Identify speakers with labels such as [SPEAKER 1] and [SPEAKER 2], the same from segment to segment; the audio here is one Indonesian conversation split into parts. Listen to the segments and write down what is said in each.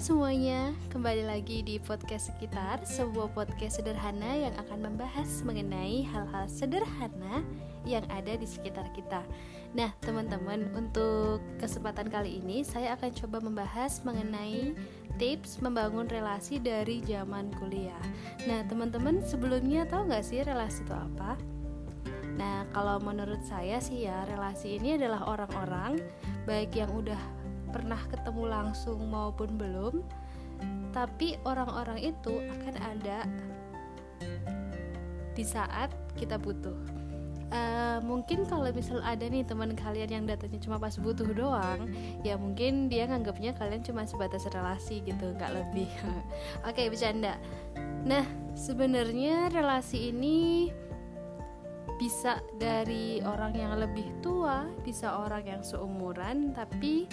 [SPEAKER 1] semuanya, kembali lagi di podcast sekitar Sebuah podcast sederhana yang akan membahas mengenai hal-hal sederhana yang ada di sekitar kita. Nah teman-teman, untuk kesempatan kali ini saya akan coba membahas mengenai tips membangun relasi dari zaman kuliah. Nah teman-teman sebelumnya tahu nggak sih relasi itu apa? Nah kalau menurut saya sih ya relasi ini adalah orang-orang baik yang udah pernah ketemu langsung maupun belum tapi orang-orang itu akan ada di saat kita butuh. Uh, mungkin kalau misal ada nih teman kalian yang datanya cuma pas butuh doang ya mungkin dia nganggapnya kalian cuma sebatas relasi gitu nggak lebih. Oke okay, bercanda. Nah sebenarnya relasi ini bisa dari orang yang lebih tua, bisa orang yang seumuran, tapi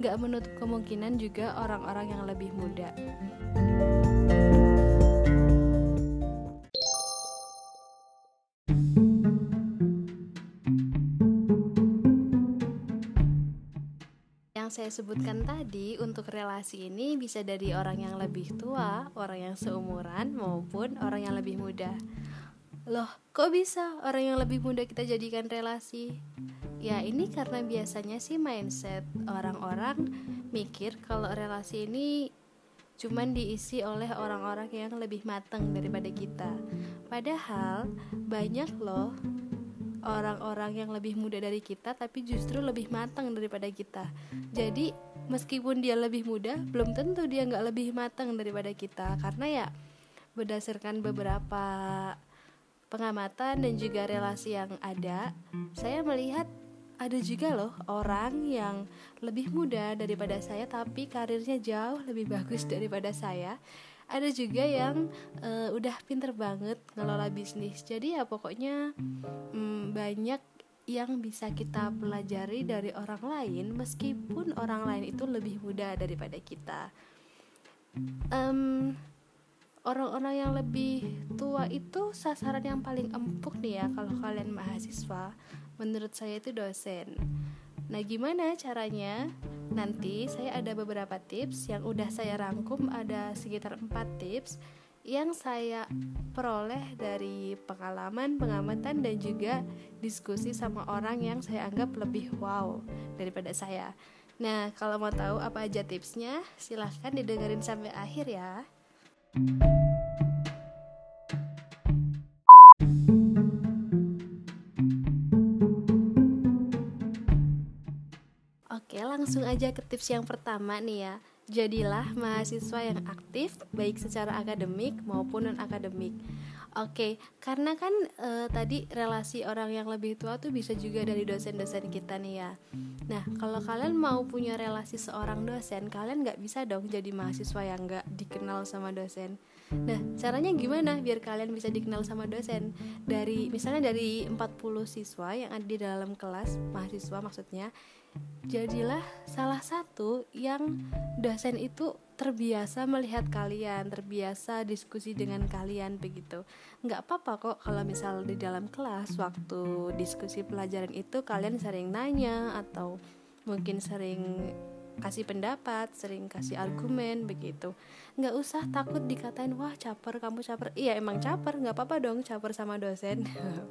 [SPEAKER 1] Gak menutup kemungkinan juga orang-orang yang lebih muda. Yang saya sebutkan tadi untuk relasi ini bisa dari orang yang lebih tua, orang yang seumuran, maupun orang yang lebih muda. Loh, kok bisa orang yang lebih muda kita jadikan relasi? Ya ini karena biasanya sih mindset orang-orang mikir kalau relasi ini cuman diisi oleh orang-orang yang lebih matang daripada kita. Padahal banyak loh orang-orang yang lebih muda dari kita tapi justru lebih matang daripada kita. Jadi meskipun dia lebih muda, belum tentu dia nggak lebih matang daripada kita karena ya berdasarkan beberapa pengamatan dan juga relasi yang ada, saya melihat ada juga loh orang yang lebih muda daripada saya tapi karirnya jauh lebih bagus daripada saya. Ada juga yang uh, udah pinter banget ngelola bisnis. Jadi ya pokoknya um, banyak yang bisa kita pelajari dari orang lain meskipun orang lain itu lebih muda daripada kita. Um, orang-orang yang lebih tua itu sasaran yang paling empuk nih ya kalau kalian mahasiswa menurut saya itu dosen nah gimana caranya nanti saya ada beberapa tips yang udah saya rangkum ada sekitar 4 tips yang saya peroleh dari pengalaman, pengamatan dan juga diskusi sama orang yang saya anggap lebih wow daripada saya. Nah, kalau mau tahu apa aja tipsnya, silahkan didengerin sampai akhir ya. Oke, langsung aja ke tips yang pertama nih ya. Jadilah mahasiswa yang aktif baik secara akademik maupun non akademik. Oke, karena kan e, tadi relasi orang yang lebih tua tuh bisa juga dari dosen-dosen kita nih ya. Nah, kalau kalian mau punya relasi seorang dosen, kalian nggak bisa dong jadi mahasiswa yang nggak dikenal sama dosen. Nah, caranya gimana biar kalian bisa dikenal sama dosen? Dari misalnya dari 40 siswa yang ada di dalam kelas, mahasiswa maksudnya, jadilah salah satu yang dosen itu terbiasa melihat kalian, terbiasa diskusi dengan kalian begitu. Nggak apa-apa kok kalau misal di dalam kelas waktu diskusi pelajaran itu kalian sering nanya atau mungkin sering kasih pendapat, sering kasih argumen begitu. Nggak usah takut dikatain wah caper kamu caper. Iya emang caper, nggak apa-apa dong caper sama dosen.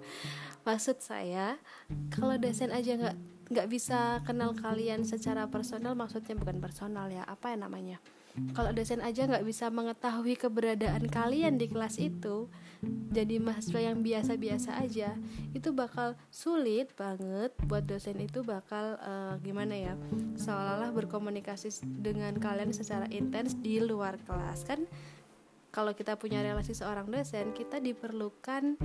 [SPEAKER 1] Maksud saya kalau dosen aja nggak nggak bisa kenal kalian secara personal, maksudnya bukan personal ya, apa ya namanya? kalau dosen aja nggak bisa mengetahui keberadaan kalian di kelas itu jadi mahasiswa yang biasa-biasa aja itu bakal sulit banget buat dosen itu bakal uh, gimana ya seolah-olah berkomunikasi dengan kalian secara intens di luar kelas kan kalau kita punya relasi seorang dosen kita diperlukan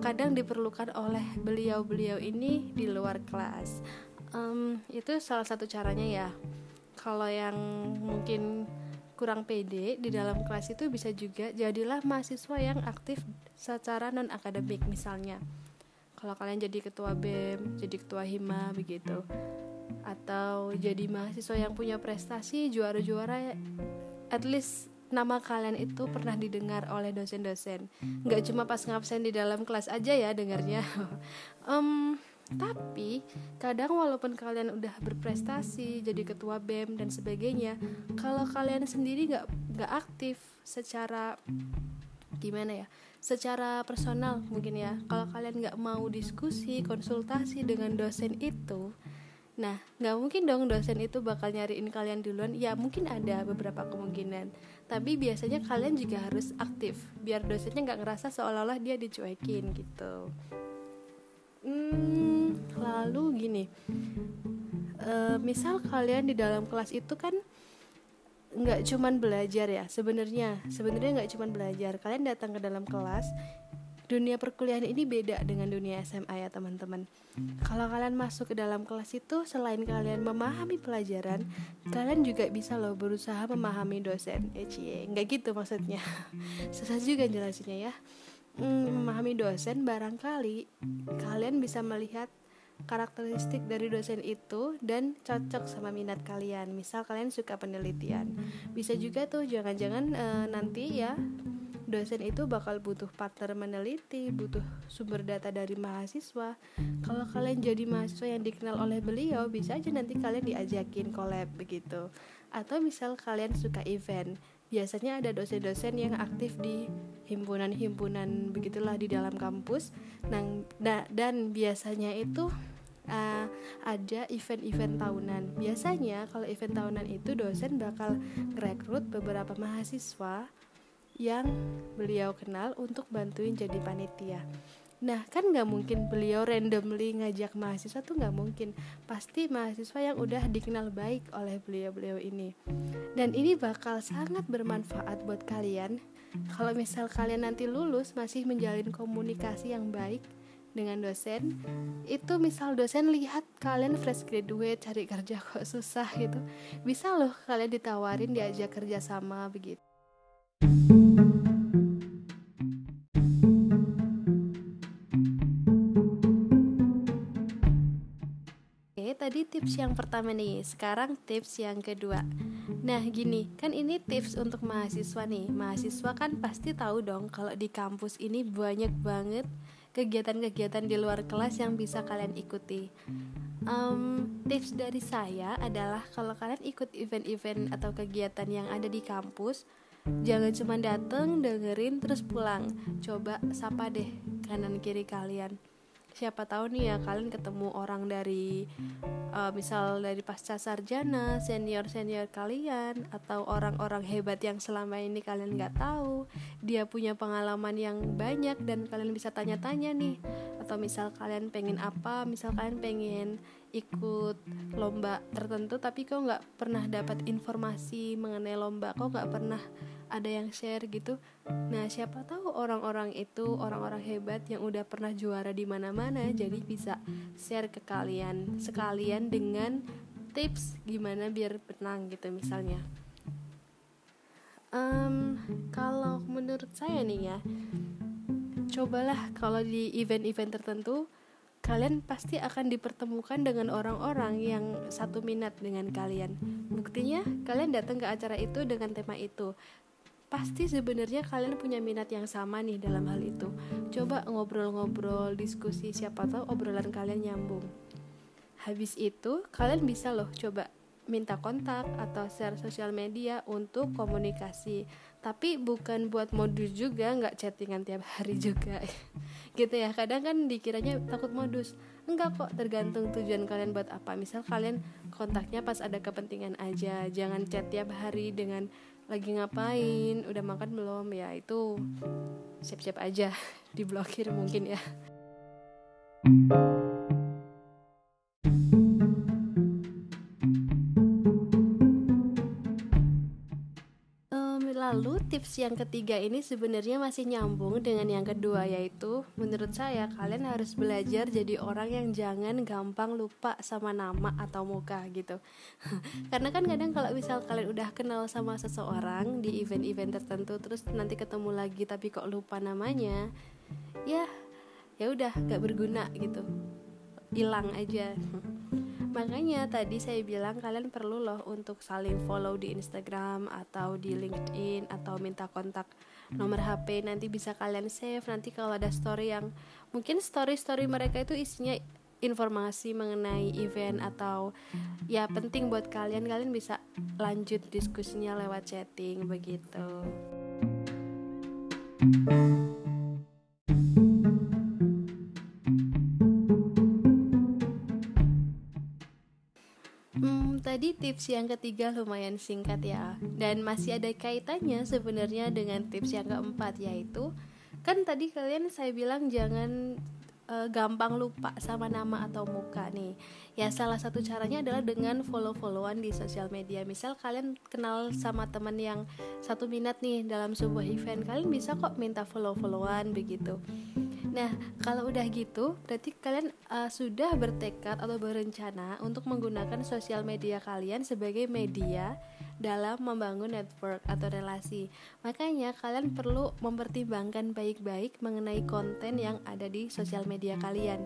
[SPEAKER 1] kadang diperlukan oleh beliau-beliau ini di luar kelas. Um, itu salah satu caranya ya. Kalau yang mungkin kurang pede di dalam kelas itu bisa juga jadilah mahasiswa yang aktif secara non akademik misalnya. Kalau kalian jadi ketua BEM, jadi ketua hima begitu. Atau jadi mahasiswa yang punya prestasi juara-juara at least nama kalian itu pernah didengar oleh dosen-dosen nggak cuma pas ngabsen di dalam kelas aja ya dengarnya um, tapi kadang walaupun kalian udah berprestasi jadi ketua bem dan sebagainya kalau kalian sendiri nggak nggak aktif secara gimana ya secara personal mungkin ya kalau kalian nggak mau diskusi konsultasi dengan dosen itu Nah, nggak mungkin dong dosen itu bakal nyariin kalian duluan. Ya, mungkin ada beberapa kemungkinan. Tapi biasanya kalian juga harus aktif, biar dosennya nggak ngerasa seolah-olah dia dicuekin gitu. Hmm, lalu gini, e, misal kalian di dalam kelas itu kan nggak cuman belajar ya sebenarnya. Sebenarnya nggak cuman belajar. Kalian datang ke dalam kelas dunia perkuliahan ini beda dengan dunia SMA ya teman-teman. Kalau kalian masuk ke dalam kelas itu selain kalian memahami pelajaran, kalian juga bisa loh berusaha memahami dosen. Eh cie, nggak gitu maksudnya. Susah juga jelasinnya ya. Hmm, memahami dosen barangkali kalian bisa melihat karakteristik dari dosen itu dan cocok sama minat kalian. Misal kalian suka penelitian, bisa juga tuh jangan-jangan e, nanti ya dosen itu bakal butuh partner meneliti, butuh sumber data dari mahasiswa. Kalau kalian jadi mahasiswa yang dikenal oleh beliau, bisa aja nanti kalian diajakin collab begitu. Atau misal kalian suka event, biasanya ada dosen-dosen yang aktif di himpunan-himpunan begitulah di dalam kampus. Nah, dan biasanya itu uh, ada event-event tahunan. Biasanya kalau event tahunan itu dosen bakal rekrut beberapa mahasiswa yang beliau kenal untuk bantuin jadi panitia. Nah kan nggak mungkin beliau randomly ngajak mahasiswa tuh nggak mungkin. Pasti mahasiswa yang udah dikenal baik oleh beliau-beliau ini. Dan ini bakal sangat bermanfaat buat kalian Kalau misal kalian nanti lulus masih menjalin komunikasi yang baik dengan dosen itu misal dosen lihat kalian fresh graduate cari kerja kok susah gitu bisa loh kalian ditawarin diajak kerja sama begitu tadi tips yang pertama nih, sekarang tips yang kedua. Nah, gini, kan ini tips untuk mahasiswa nih. Mahasiswa kan pasti tahu dong kalau di kampus ini banyak banget kegiatan-kegiatan di luar kelas yang bisa kalian ikuti. Um, tips dari saya adalah kalau kalian ikut event-event atau kegiatan yang ada di kampus, jangan cuma dateng dengerin terus pulang. Coba sapa deh kanan kiri kalian siapa tahu nih ya kalian ketemu orang dari uh, misal dari pasca sarjana senior senior kalian atau orang-orang hebat yang selama ini kalian nggak tahu dia punya pengalaman yang banyak dan kalian bisa tanya-tanya nih. Atau misal kalian pengen apa misal kalian pengen ikut lomba tertentu tapi kok nggak pernah dapat informasi mengenai lomba kok nggak pernah ada yang share gitu. Nah siapa tahu orang-orang itu orang-orang hebat yang udah pernah juara di mana-mana jadi bisa share ke kalian sekalian dengan tips gimana biar menang gitu misalnya. Um, kalau menurut saya nih ya cobalah kalau di event-event tertentu kalian pasti akan dipertemukan dengan orang-orang yang satu minat dengan kalian. Buktinya, kalian datang ke acara itu dengan tema itu pasti sebenarnya kalian punya minat yang sama nih dalam hal itu. Coba ngobrol-ngobrol, diskusi, siapa tahu obrolan kalian nyambung. Habis itu, kalian bisa loh coba minta kontak atau share sosial media untuk komunikasi. Tapi bukan buat modus juga, nggak chattingan tiap hari juga. gitu ya. Kadang kan dikiranya takut modus. Enggak kok, tergantung tujuan kalian buat apa. Misal kalian kontaknya pas ada kepentingan aja, jangan chat tiap hari dengan lagi ngapain udah makan belum? Ya itu siap-siap aja diblokir mungkin ya. Lalu tips yang ketiga ini sebenarnya masih nyambung dengan yang kedua yaitu menurut saya kalian harus belajar jadi orang yang jangan gampang lupa sama nama atau muka gitu. Karena kan kadang kalau misal kalian udah kenal sama seseorang di event-event tertentu terus nanti ketemu lagi tapi kok lupa namanya, ya ya udah gak berguna gitu. Hilang aja. Makanya tadi saya bilang kalian perlu loh untuk saling follow di Instagram atau di LinkedIn atau minta kontak nomor HP nanti bisa kalian save nanti kalau ada story yang mungkin story-story mereka itu isinya informasi mengenai event atau ya penting buat kalian kalian bisa lanjut diskusinya lewat chatting begitu. Hmm, tips yang ketiga lumayan singkat ya. Dan masih ada kaitannya sebenarnya dengan tips yang keempat yaitu kan tadi kalian saya bilang jangan uh, gampang lupa sama nama atau muka nih. Ya salah satu caranya adalah dengan follow followan di sosial media. Misal kalian kenal sama teman yang satu minat nih dalam sebuah event kalian bisa kok minta follow followan begitu Nah, kalau udah gitu, berarti kalian uh, sudah bertekad atau berencana untuk menggunakan sosial media kalian sebagai media dalam membangun network atau relasi. Makanya kalian perlu mempertimbangkan baik-baik mengenai konten yang ada di sosial media kalian.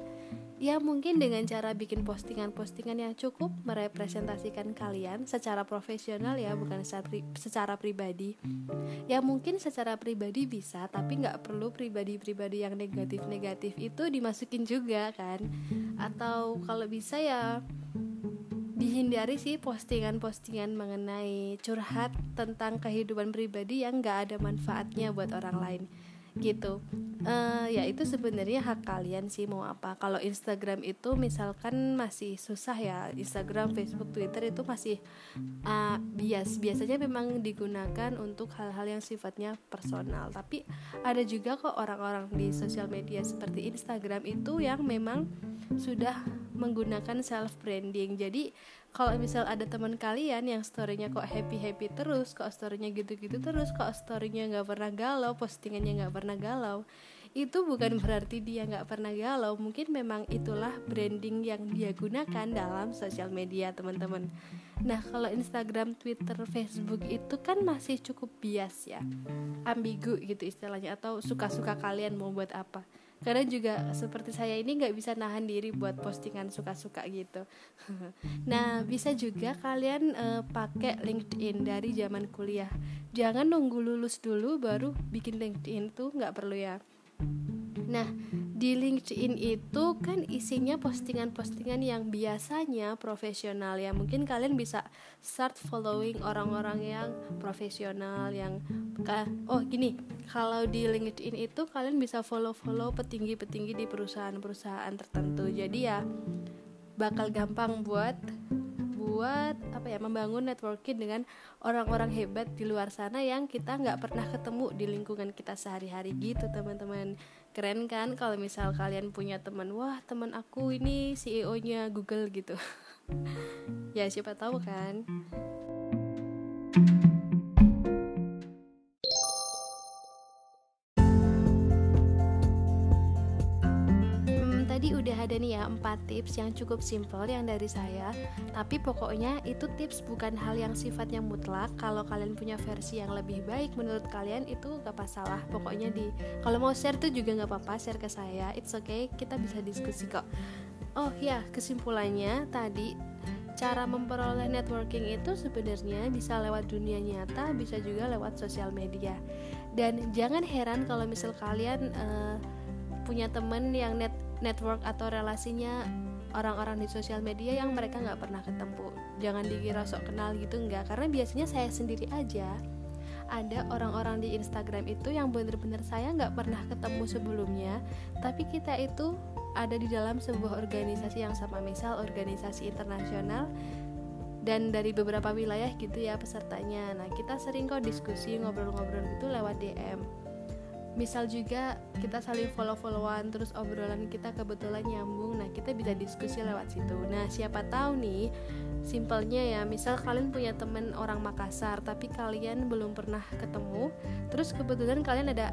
[SPEAKER 1] Ya mungkin dengan cara bikin postingan-postingan yang cukup merepresentasikan kalian secara profesional ya bukan secara, pribadi. Ya mungkin secara pribadi bisa tapi nggak perlu pribadi-pribadi yang negatif-negatif itu dimasukin juga kan. Atau kalau bisa ya dihindari sih postingan-postingan mengenai curhat tentang kehidupan pribadi yang gak ada manfaatnya buat orang lain gitu. Uh, ya itu sebenarnya hak kalian sih mau apa. Kalau Instagram itu misalkan masih susah ya Instagram Facebook Twitter itu masih uh, bias. Biasanya memang digunakan untuk hal-hal yang sifatnya personal. Tapi ada juga kok orang-orang di sosial media seperti Instagram itu yang memang sudah menggunakan self branding jadi kalau misal ada teman kalian yang storynya kok happy happy terus kok storynya gitu gitu terus kok storynya nggak pernah galau postingannya nggak pernah galau itu bukan berarti dia nggak pernah galau. Mungkin memang itulah branding yang dia gunakan dalam sosial media teman-teman. Nah kalau Instagram Twitter Facebook itu kan masih cukup bias ya ambigu gitu istilahnya atau suka-suka kalian mau buat apa karena juga seperti saya ini nggak bisa nahan diri buat postingan suka-suka gitu. Nah bisa juga kalian uh, pakai LinkedIn dari zaman kuliah. Jangan nunggu lulus dulu baru bikin LinkedIn tuh nggak perlu ya. Nah, di LinkedIn itu kan isinya postingan-postingan yang biasanya profesional ya. Mungkin kalian bisa start following orang-orang yang profesional yang oh gini, kalau di LinkedIn itu kalian bisa follow-follow petinggi-petinggi di perusahaan-perusahaan tertentu. Jadi ya bakal gampang buat buat apa ya membangun networking dengan orang-orang hebat di luar sana yang kita nggak pernah ketemu di lingkungan kita sehari-hari gitu teman-teman. Keren kan kalau misal kalian punya teman wah teman aku ini CEO-nya Google gitu. Ya siapa tahu kan. udah ada ya 4 tips yang cukup simple yang dari saya. Tapi pokoknya itu tips bukan hal yang sifatnya mutlak. Kalau kalian punya versi yang lebih baik menurut kalian itu gak masalah. Pokoknya di kalau mau share tuh juga gak apa-apa share ke saya. It's okay kita bisa diskusi kok. Oh ya kesimpulannya tadi cara memperoleh networking itu sebenarnya bisa lewat dunia nyata bisa juga lewat sosial media. Dan jangan heran kalau misal kalian uh, punya temen yang net network atau relasinya orang-orang di sosial media yang mereka nggak pernah ketemu. Jangan dikira sok kenal gitu nggak. Karena biasanya saya sendiri aja ada orang-orang di Instagram itu yang bener-bener saya nggak pernah ketemu sebelumnya tapi kita itu ada di dalam sebuah organisasi yang sama misal organisasi internasional dan dari beberapa wilayah gitu ya pesertanya. Nah kita sering kok diskusi ngobrol-ngobrol gitu lewat DM misal juga kita saling follow-followan terus obrolan kita kebetulan nyambung nah kita bisa diskusi lewat situ. Nah siapa tahu nih simpelnya ya misal kalian punya temen orang Makassar tapi kalian belum pernah ketemu terus kebetulan kalian ada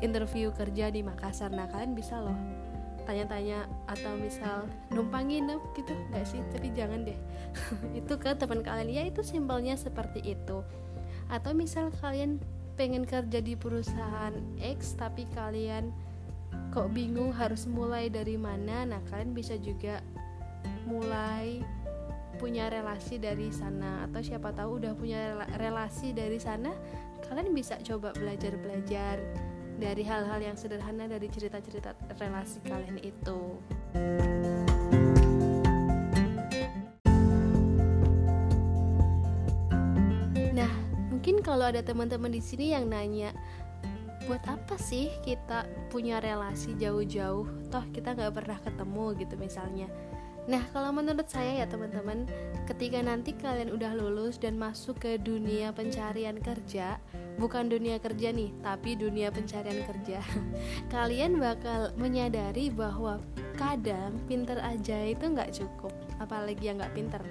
[SPEAKER 1] interview kerja di Makassar nah kalian bisa loh tanya-tanya atau misal numpang nginep gitu nggak sih? Tapi jangan deh. Itu ke teman kalian. Ya itu simpelnya seperti itu. Atau misal kalian pengen kerja di perusahaan X tapi kalian kok bingung harus mulai dari mana nah kalian bisa juga mulai punya relasi dari sana atau siapa tahu udah punya relasi dari sana kalian bisa coba belajar-belajar dari hal-hal yang sederhana dari cerita-cerita relasi kalian itu. Kalau ada teman-teman di sini yang nanya buat apa sih kita punya relasi jauh-jauh? Toh kita nggak pernah ketemu gitu misalnya. Nah, kalau menurut saya ya teman-teman, ketika nanti kalian udah lulus dan masuk ke dunia pencarian kerja, bukan dunia kerja nih, tapi dunia pencarian kerja, kalian bakal menyadari bahwa kadang pinter aja itu nggak cukup, apalagi yang nggak pinter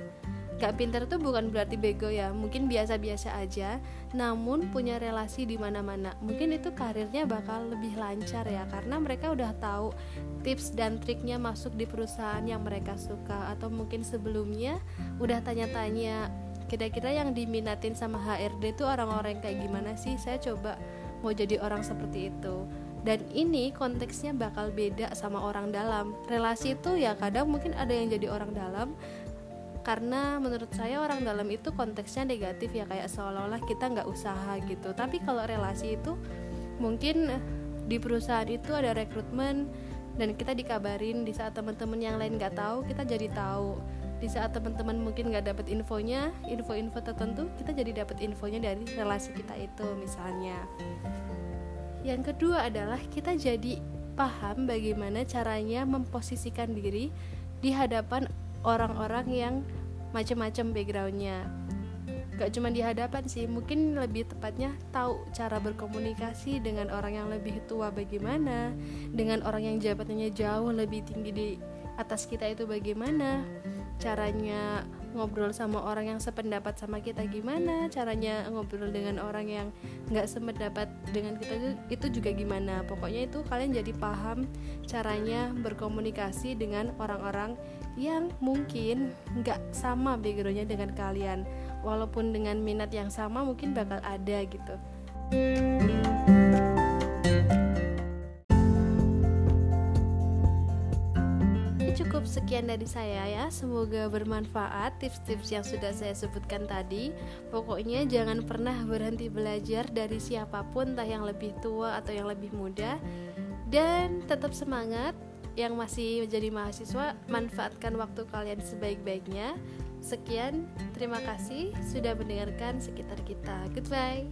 [SPEAKER 1] gak pinter tuh bukan berarti bego ya mungkin biasa-biasa aja namun punya relasi di mana-mana. Mungkin itu karirnya bakal lebih lancar ya karena mereka udah tahu tips dan triknya masuk di perusahaan yang mereka suka atau mungkin sebelumnya udah tanya-tanya kira-kira yang diminatin sama HRD itu orang-orang kayak gimana sih? Saya coba mau jadi orang seperti itu. Dan ini konteksnya bakal beda sama orang dalam. Relasi itu ya kadang mungkin ada yang jadi orang dalam karena menurut saya orang dalam itu konteksnya negatif ya kayak seolah-olah kita nggak usaha gitu. Tapi kalau relasi itu mungkin di perusahaan itu ada rekrutmen dan kita dikabarin. Di saat teman-teman yang lain nggak tahu kita jadi tahu. Di saat teman-teman mungkin nggak dapet infonya info-info tertentu kita jadi dapat infonya dari relasi kita itu misalnya. Yang kedua adalah kita jadi paham bagaimana caranya memposisikan diri di hadapan orang-orang yang macam-macam backgroundnya. Gak cuma di hadapan sih mungkin lebih tepatnya tahu cara berkomunikasi dengan orang yang lebih tua bagaimana dengan orang yang jabatannya jauh lebih tinggi di atas kita itu bagaimana caranya ngobrol sama orang yang sependapat sama kita gimana caranya ngobrol dengan orang yang nggak sependapat dengan kita itu juga gimana. Pokoknya itu kalian jadi paham caranya berkomunikasi dengan orang-orang yang mungkin nggak sama backgroundnya dengan kalian. Walaupun dengan minat yang sama mungkin bakal ada gitu. Cukup sekian dari saya ya. Semoga bermanfaat tips-tips yang sudah saya sebutkan tadi. Pokoknya jangan pernah berhenti belajar dari siapa pun Entah yang lebih tua atau yang lebih muda. Dan tetap semangat yang masih menjadi mahasiswa manfaatkan waktu kalian sebaik-baiknya. Sekian, terima kasih sudah mendengarkan sekitar kita. Goodbye.